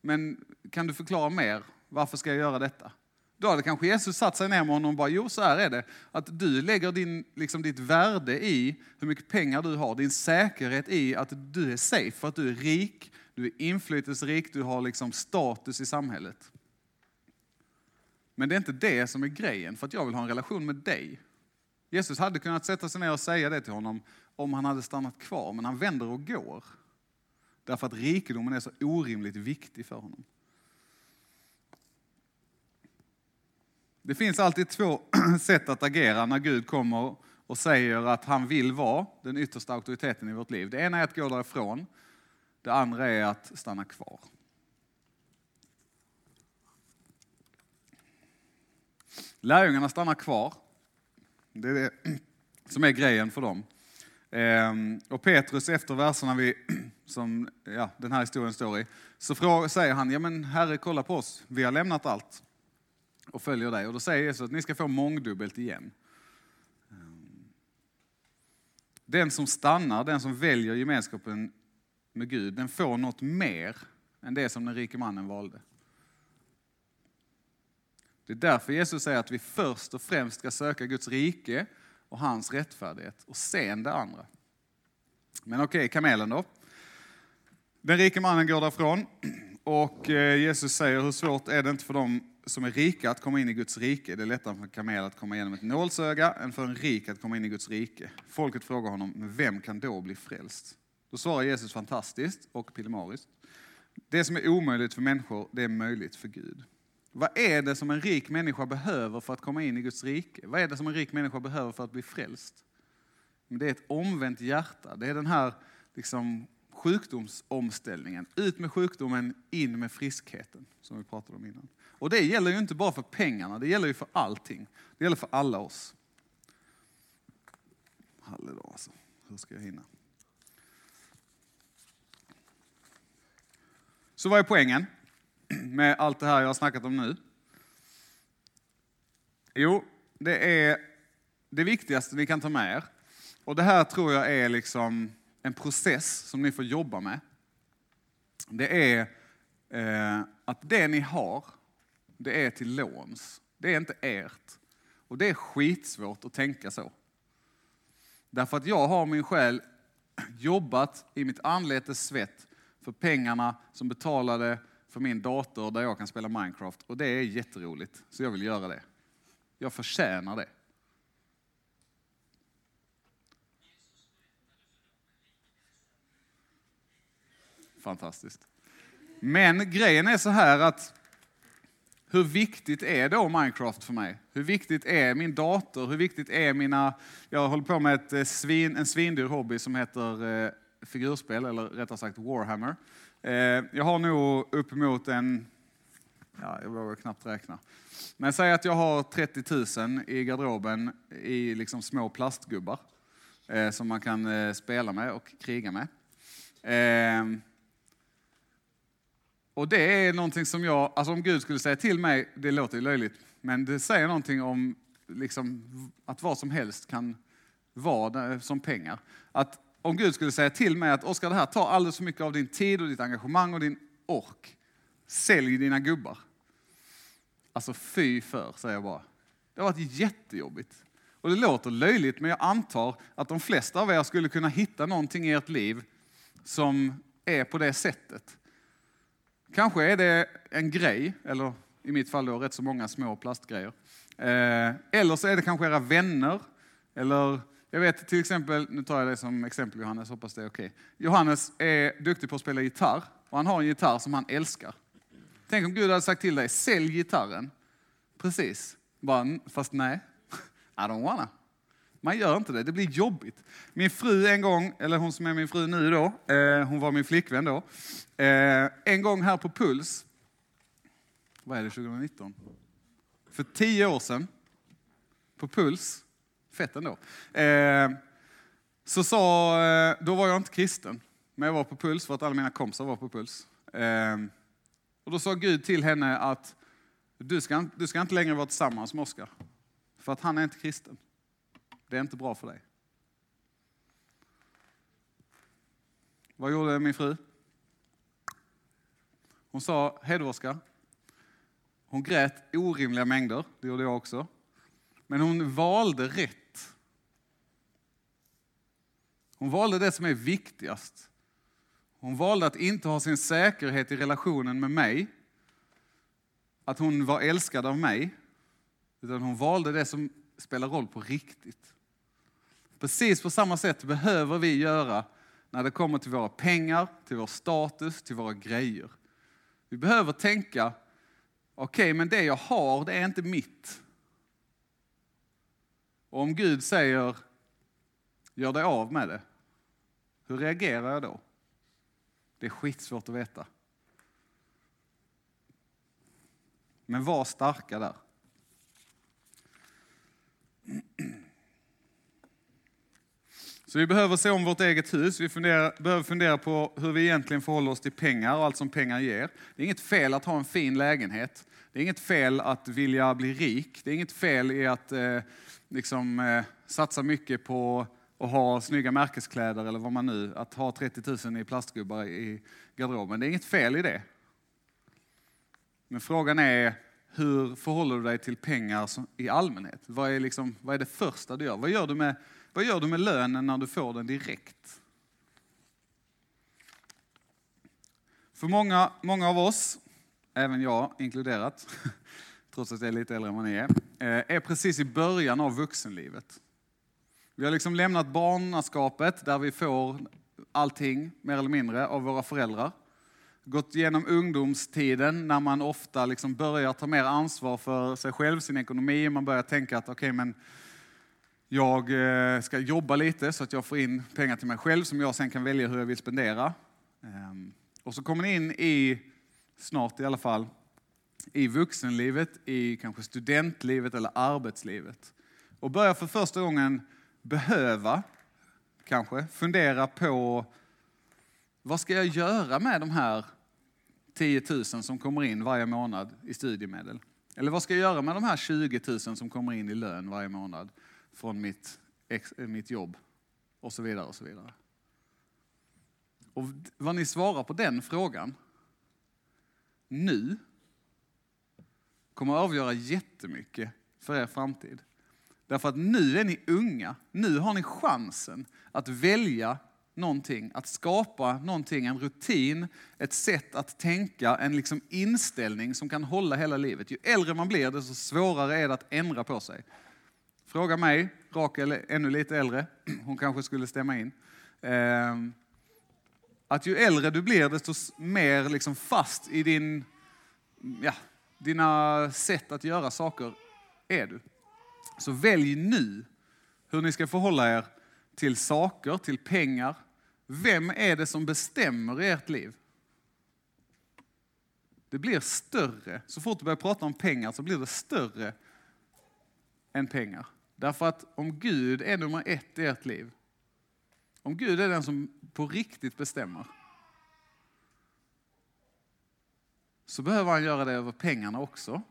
Men kan du förklara mer? Varför ska jag göra detta? Då hade kanske Jesus satt sig ner med honom och bara, jo så här är det. Att du lägger din, liksom ditt värde i hur mycket pengar du har, din säkerhet i att du är safe, för att du är rik, du är inflytelserik, du har liksom status i samhället. Men det är inte det som är grejen, för att jag vill ha en relation med dig. Jesus hade kunnat sätta sig ner och säga det till honom om han hade stannat kvar, men han vänder och går. Därför att rikedomen är så orimligt viktig för honom. Det finns alltid två sätt att agera när Gud kommer och säger att han vill vara den yttersta auktoriteten i vårt liv. Det ena är att gå därifrån. Det andra är att stanna kvar. Lärjungarna stannar kvar. Det är det som är grejen för dem. Ehm, och Petrus efter verserna vi, som ja, den här historien står i, så säger han, ja men Herre kolla på oss, vi har lämnat allt och följer dig. Och då säger Jesus att ni ska få mångdubbelt igen. Ehm, den som stannar, den som väljer gemenskapen med Gud, den får något mer än det som den rike mannen valde. Det är därför Jesus säger att vi först och främst ska söka Guds rike och hans rättfärdighet och sen det andra. Men okej, okay, kamelen då. Den rike mannen går därifrån och eh, Jesus säger hur svårt är det inte för dem som är rika att komma in i Guds rike. Det är lättare för en kamel att komma igenom ett nålsöga än för en rik att komma in i Guds rike. Folket frågar honom, men vem kan då bli frälst? Då svarar Jesus fantastiskt och pillemariskt. Det som är omöjligt för människor, det är möjligt för Gud. Vad är det som en rik människa behöver för att komma in i Guds rike? Vad är det som en rik människa behöver för att bli frälst? Det är ett omvänt hjärta. Det är den här liksom, sjukdomsomställningen. Ut med sjukdomen, in med friskheten, som vi pratade om innan. Och det gäller ju inte bara för pengarna, det gäller ju för allting. Det gäller för alla oss. Halleluja alltså, hur ska jag hinna? Så vad är poängen med allt det här jag har snackat om nu? Jo, det är det viktigaste ni kan ta med er. Och det här tror jag är liksom en process som ni får jobba med. Det är eh, att det ni har, det är till låns. Det är inte ert. Och det är skitsvårt att tänka så. Därför att jag har min själ jobbat i mitt anletes svett för pengarna som betalade för min dator där jag kan spela Minecraft. Och det är jätteroligt, så jag vill göra det. Jag förtjänar det. Fantastiskt. Men grejen är så här att hur viktigt är då Minecraft för mig? Hur viktigt är min dator? Hur viktigt är mina... Jag håller på med ett eh, svin, en svindyr hobby som heter eh, figurspel, eller rättare sagt Warhammer. Eh, jag har nog uppemot en... Ja, jag vågar knappt räkna. Men säg att jag har 30 000 i garderoben i liksom små plastgubbar eh, som man kan eh, spela med och kriga med. Eh, och det är någonting som jag, alltså om Gud skulle säga till mig, det låter ju löjligt, men det säger någonting om liksom, att vad som helst kan vara som pengar. Att om Gud skulle säga till mig att Oskar, det här tar alldeles för mycket av din tid och ditt engagemang och din ork. Sälj dina gubbar. Alltså fy för, säger jag bara. Det har varit jättejobbigt. Och det låter löjligt, men jag antar att de flesta av er skulle kunna hitta någonting i ert liv som är på det sättet. Kanske är det en grej, eller i mitt fall då rätt så många små plastgrejer. Eh, eller så är det kanske era vänner, eller jag vet till exempel, nu tar jag dig som exempel Johannes, hoppas det är okej. Okay. Johannes är duktig på att spela gitarr och han har en gitarr som han älskar. Tänk om Gud hade sagt till dig, sälj gitarren. Precis. Bara, fast nej, I don't wanna. Man gör inte det, det blir jobbigt. Min fru en gång, eller hon som är min fru nu då, eh, hon var min flickvän då. Eh, en gång här på Puls, vad är det, 2019? För tio år sedan, på Puls, Fett ändå. Eh, så sa, eh, då var jag inte kristen, men jag var på puls för att alla mina kompisar var på puls. Eh, och då sa Gud till henne att du ska, du ska inte längre vara tillsammans med Oskar, för att han är inte kristen. Det är inte bra för dig. Vad gjorde min fru? Hon sa, hej då Oskar. Hon grät orimliga mängder, det gjorde jag också. Men hon valde rätt. Hon valde det som är viktigast. Hon valde att inte ha sin säkerhet i relationen med mig, att hon var älskad av mig, utan hon valde det som spelar roll på riktigt. Precis på samma sätt behöver vi göra när det kommer till våra pengar, till vår status, till våra grejer. Vi behöver tänka, okej, okay, men det jag har, det är inte mitt. Och om Gud säger, gör dig av med det, hur reagerar jag då? Det är skitsvårt att veta. Men var starka där. Så vi behöver se om vårt eget hus. Vi funderar, behöver fundera på hur vi egentligen förhåller oss till pengar och allt som pengar ger. Det är inget fel att ha en fin lägenhet. Det är inget fel att vilja bli rik. Det är inget fel i att eh, liksom, eh, satsa mycket på och ha snygga märkeskläder eller vad man nu, att ha 30 000 i plastgubbar i garderoben. Det är inget fel i det. Men frågan är, hur förhåller du dig till pengar i allmänhet? Vad är, liksom, vad är det första du gör? Vad gör du, med, vad gör du med lönen när du får den direkt? För många, många av oss, även jag inkluderat, trots att jag är lite äldre än vad ni är, eh, är precis i början av vuxenlivet. Vi har liksom lämnat barnaskapet där vi får allting, mer eller mindre, av våra föräldrar. Gått igenom ungdomstiden när man ofta liksom börjar ta mer ansvar för sig själv, sin ekonomi. Man börjar tänka att okej, okay, men jag eh, ska jobba lite så att jag får in pengar till mig själv som jag sen kan välja hur jag vill spendera. Ehm, och så kommer ni in i, snart i alla fall, i vuxenlivet, i kanske studentlivet eller arbetslivet. Och börjar för första gången behöva, kanske, fundera på vad ska jag göra med de här 10 000 som kommer in varje månad i studiemedel? Eller vad ska jag göra med de här 20 000 som kommer in i lön varje månad från mitt, eh, mitt jobb? Och så vidare och så vidare. Och vad ni svarar på den frågan nu kommer att avgöra jättemycket för er framtid. Därför att nu är ni unga, nu har ni chansen att välja någonting, att skapa någonting, en rutin, ett sätt att tänka, en liksom inställning som kan hålla hela livet. Ju äldre man blir, desto svårare är det att ändra på sig. Fråga mig, Rakel är ännu lite äldre, hon kanske skulle stämma in. Ehm, att ju äldre du blir, desto mer liksom fast i din, ja, dina sätt att göra saker är du. Så välj nu hur ni ska förhålla er till saker, till pengar. Vem är det som bestämmer i ert liv? Det blir större. Så fort du börjar prata om pengar så blir det större än pengar. Därför att om Gud är nummer ett i ert liv, om Gud är den som på riktigt bestämmer, så behöver han göra det över pengarna också.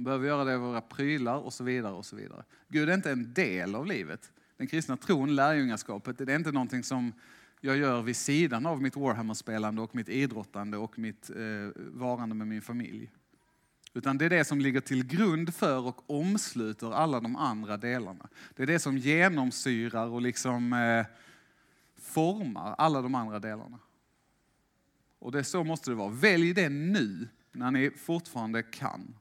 Han behöver göra det i våra prylar och så vidare. och så vidare. Gud är inte en del av livet. Den kristna tron, lärjungaskapet, det är inte någonting som jag gör vid sidan av mitt Warhammer-spelande och mitt idrottande och mitt eh, varande med min familj. Utan det är det som ligger till grund för och omsluter alla de andra delarna. Det är det som genomsyrar och liksom eh, formar alla de andra delarna. Och det så måste det vara. Välj det nu, när ni fortfarande kan.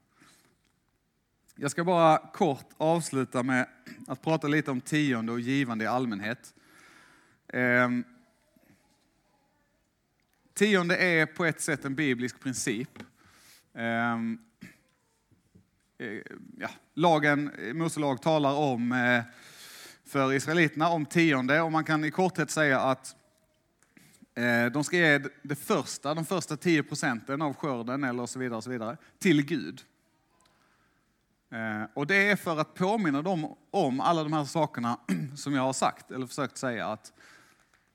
Jag ska bara kort avsluta med att prata lite om tionde och givande i allmänhet. Ehm, tionde är på ett sätt en biblisk princip. Ehm, eh, ja, lagen, Mose lag talar om eh, för israeliterna om tionde och man kan i korthet säga att eh, de ska ge det första, de första 10 procenten av skörden eller så vidare, och så vidare till Gud. Eh, och det är för att påminna dem om alla de här sakerna som jag har sagt, eller försökt säga. att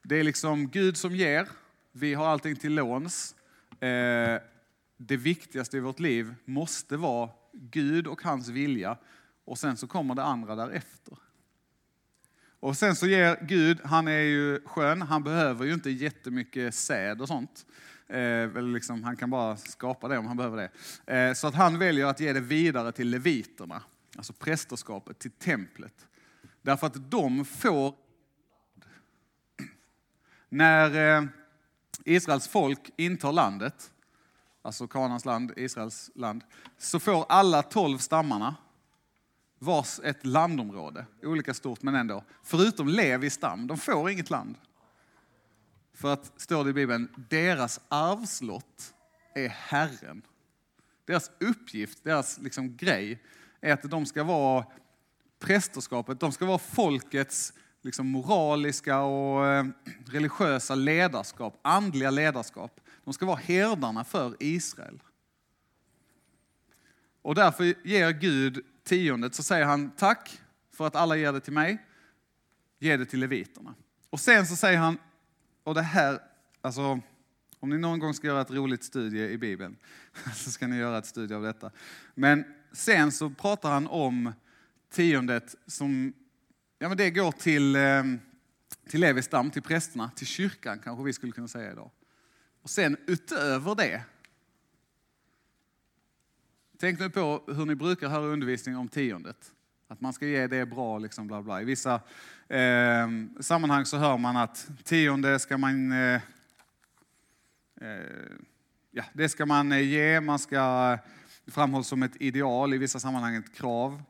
Det är liksom Gud som ger, vi har allting till låns. Eh, det viktigaste i vårt liv måste vara Gud och hans vilja och sen så kommer det andra därefter. Och sen så ger Gud, han är ju skön, han behöver ju inte jättemycket säd och sånt. Eh, liksom, han kan bara skapa det om han behöver det. Eh, så att han väljer att ge det vidare till leviterna, alltså prästerskapet, till templet. Därför att de får... När eh, Israels folk intar landet, alltså Kanans land, Israels land, så får alla tolv stammarna vars ett landområde, olika stort men ändå, förutom Levi stam, de får inget land. För att, står det i Bibeln, deras arvslott är Herren. Deras uppgift, deras liksom grej, är att de ska vara prästerskapet, de ska vara folkets liksom moraliska och eh, religiösa ledarskap, andliga ledarskap. De ska vara herdarna för Israel. Och därför ger Gud tiondet, så säger han tack för att alla ger det till mig, ge det till leviterna. Och sen så säger han, och det här, alltså om ni någon gång ska göra ett roligt studie i Bibeln, så ska ni göra ett studie av detta. Men sen så pratar han om tiondet som, ja men det går till, ehm, till Levi stam, till prästerna, till kyrkan kanske vi skulle kunna säga idag. Och sen utöver det, tänk nu på hur ni brukar höra undervisning om tiondet. Att man ska ge det bra, liksom bla bla. I vissa eh, sammanhang så hör man att tionde ska man eh, eh ja, det ska man eh, ge, man ska framhålls som ett ideal, i vissa sammanhang ett krav.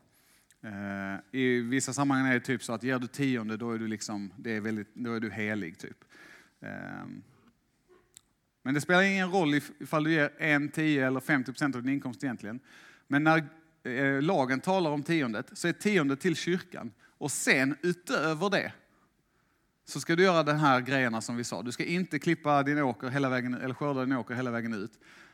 Eh, I vissa sammanhang är det typ så att ger du tionde då är du, liksom, det är väldigt, då är du helig. Typ. Ehm, men det spelar ingen roll ifall du ger en, tio eller 50 procent av din inkomst egentligen. Men när Eh, lagen talar om tiondet, så är tiondet till kyrkan. Och sen utöver det så ska du göra de här grejerna som vi sa. Du ska inte klippa din åker hela vägen, eller skörda din åker hela vägen ut.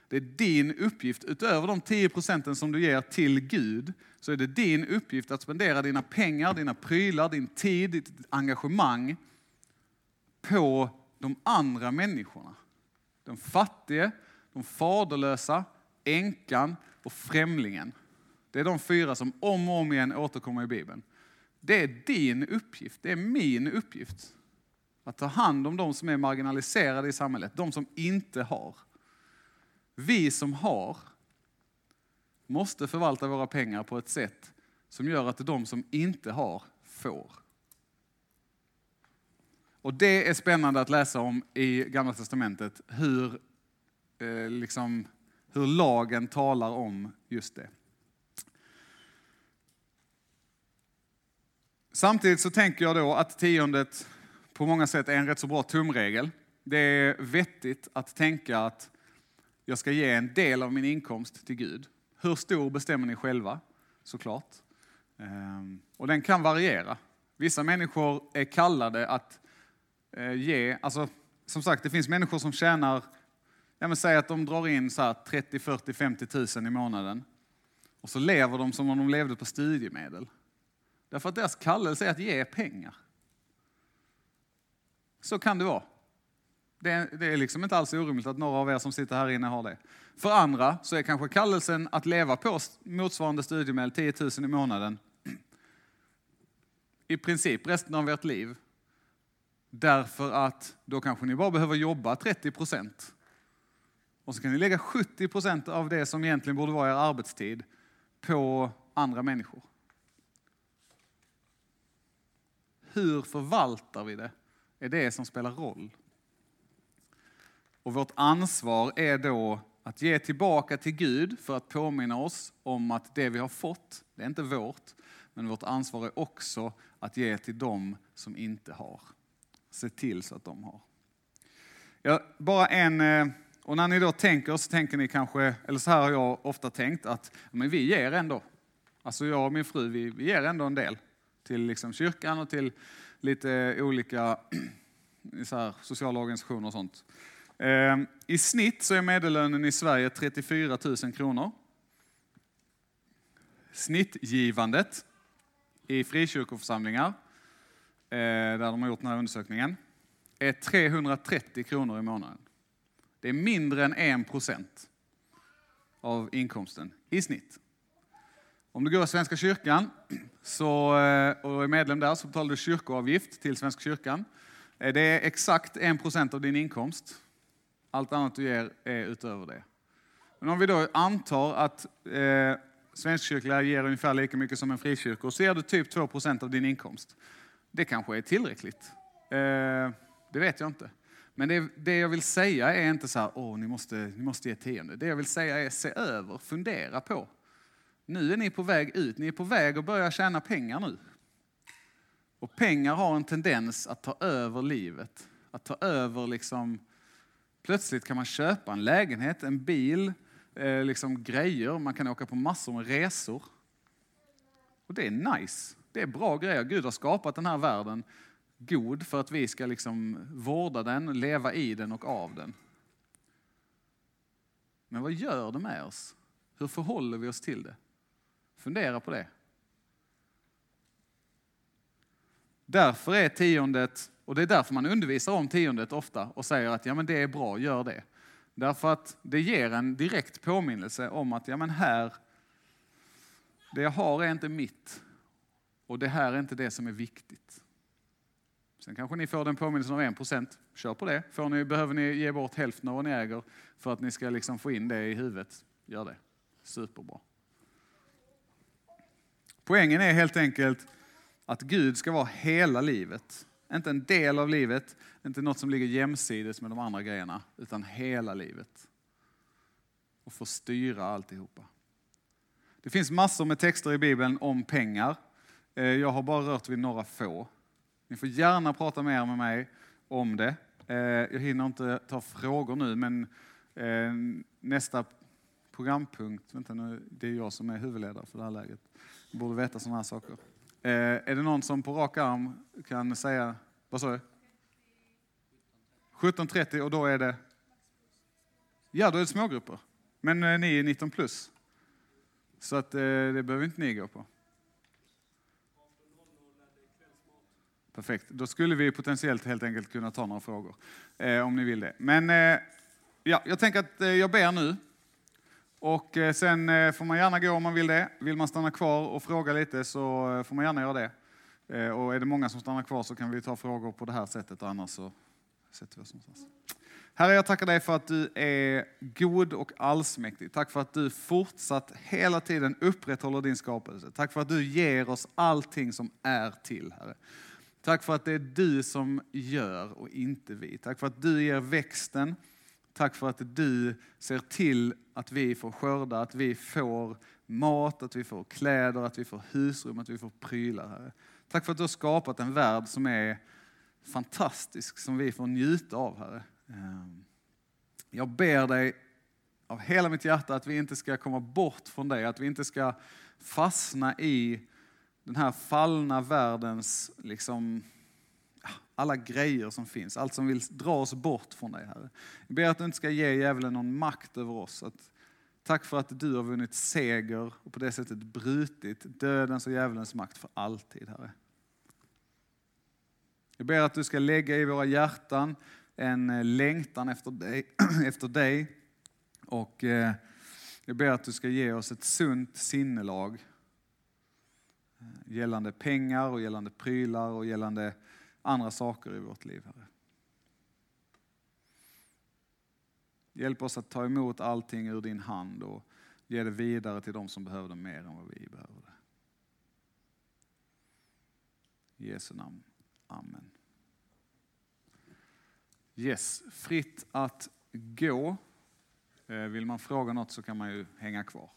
Det är din uppgift, utöver de 10 procenten som du ger till Gud, så är det din uppgift att spendera dina pengar, dina prylar, din tid, ditt engagemang på de andra människorna. Den fattige, de faderlösa, änkan och främlingen. Det är de fyra som om och om igen återkommer i Bibeln. Det är din uppgift, det är min uppgift. Att ta hand om de som är marginaliserade i samhället, de som inte har. Vi som har måste förvalta våra pengar på ett sätt som gör att de som inte har får. Och det är spännande att läsa om i Gamla Testamentet, hur, eh, liksom, hur lagen talar om just det. Samtidigt så tänker jag då att tiondet på många sätt är en rätt så bra tumregel. Det är vettigt att tänka att jag ska ge en del av min inkomst till Gud. Hur stor bestämmer ni själva, såklart. Ehm, och den kan variera. Vissa människor är kallade att eh, ge, alltså som sagt det finns människor som tjänar, jag vill säga att de drar in så 30, 40, 50 tusen i månaden. Och så lever de som om de levde på studiemedel. Därför att deras kallelse är att ge pengar. Så kan det vara. Det är, det är liksom inte alls orimligt att några av er som sitter här inne har det. För andra så är kanske kallelsen att leva på motsvarande studiemedel, 10 000 i månaden, i princip resten av ert liv. Därför att då kanske ni bara behöver jobba 30 procent. Och så kan ni lägga 70 procent av det som egentligen borde vara er arbetstid på andra människor. Hur förvaltar vi det? är det som spelar roll. Och vårt ansvar är då att ge tillbaka till Gud för att påminna oss om att det vi har fått, det är inte vårt, men vårt ansvar är också att ge till dem som inte har. Se till så att de har. Ja, bara en, eh, och när ni då tänker så tänker ni kanske, eller så här har jag ofta tänkt, att men vi ger ändå. Alltså jag och min fru, vi, vi ger ändå en del till liksom kyrkan och till lite olika så här, sociala organisationer och sånt. Ehm, I snitt så är medellönen i Sverige 34 000 kronor. Snittgivandet i frikyrkoförsamlingar, eh, där de har gjort den här undersökningen, är 330 kronor i månaden. Det är mindre än 1 procent av inkomsten i snitt. Om du går i Svenska kyrkan så, eh, och är medlem där så betalar du kyrkoavgift till Svenska kyrkan. Eh, det är exakt 1 procent av din inkomst. Allt annat du ger är utöver det. Men om vi då antar att eh, svenskkyrkliga ger ungefär lika mycket som en frikyrka så ger du typ 2 procent av din inkomst. Det kanske är tillräckligt. Eh, det vet jag inte. Men det, det, jag vill säga är inte så här, åh, ni måste, ni måste ge tionde. Det jag vill säga är, se över, fundera på. Nu är ni på väg ut, ni är på väg att börja tjäna pengar nu. Och pengar har en tendens att ta över livet. Att ta över liksom, plötsligt kan man köpa en lägenhet, en bil, eh, liksom grejer, man kan åka på massor med resor. Och det är nice, det är bra grejer. Gud har skapat den här världen god för att vi ska liksom vårda den, leva i den och av den. Men vad gör det med oss? Hur förhåller vi oss till det? Fundera på det. Därför är tiondet, och det är därför man undervisar om tiondet ofta och säger att ja, men det är bra, gör det. Därför att det ger en direkt påminnelse om att ja, men här, det jag har är inte mitt och det här är inte det som är viktigt. Sen kanske ni får den påminnelsen av 1 %. Kör på det. Får ni, behöver ni ge bort hälften av vad ni äger för att ni ska liksom få in det i huvudet, gör det. Superbra. Poängen är helt enkelt att Gud ska vara hela livet. Inte en del av livet, inte något som ligger jämsides med de andra grejerna, utan hela livet. Och få styra alltihopa. Det finns massor med texter i Bibeln om pengar. Eh, jag har bara rört vid några få. Ni får gärna prata mer med mig om det. Eh, jag hinner inte ta frågor nu, men eh, nästa programpunkt, vänta nu, det är jag som är huvudledare för det här läget. Borde veta sådana här saker. Eh, är det någon som på rak arm kan säga, vad sa du? 17.30 och då är det? Ja, då är det smågrupper. Men eh, ni är 19 plus. Så att eh, det behöver inte ni gå på. Perfekt, då skulle vi potentiellt helt enkelt kunna ta några frågor. Eh, om ni vill det. Men eh, ja, jag tänker att eh, jag ber nu. Och eh, sen eh, får man gärna gå om man vill det. Vill man stanna kvar och fråga lite så eh, får man gärna göra det. och är det många som stannar kvar så kan vi ta frågor på det här sättet och annars så sätter vi oss någonstans. Herre, jag tackar dig för att du är god och allsmäktig. Tack för att du fortsatt hela tiden upprätthåller din skapelse. Tack för att du ger oss allting som är till, Herre. Tack för att det är du som gör och inte vi. Tack för att du ger växten. Tack för att du ser till att vi får skörda, att vi får mat, att vi får kläder, att vi får husrum, att vi får prylar. Herre. Tack för att du har skapat en värld som är fantastisk, som vi får njuta av, Herre. Ehm, jag ber dig av hela mitt hjärta att vi inte ska komma bort från dig, att vi inte ska fastna i den här fallna världens, liksom, alla grejer som finns, allt som vill dra oss bort från dig Herre. Jag ber att du inte ska ge djävulen någon makt över oss. Att, tack för att du har vunnit seger och på det sättet brutit dödens och djävulens makt för alltid Herre. Jag ber att du ska lägga i våra hjärtan en eh, längtan efter dig, efter dig. och eh, jag ber att du ska ge oss ett sunt sinnelag eh, gällande pengar och gällande prylar och gällande andra saker i vårt liv. Herre. Hjälp oss att ta emot allting ur din hand och ge det vidare till de som behöver det mer än vad vi behöver det. I Jesu namn. Amen. Yes, fritt att gå. Eh, vill man fråga något så kan man ju hänga kvar.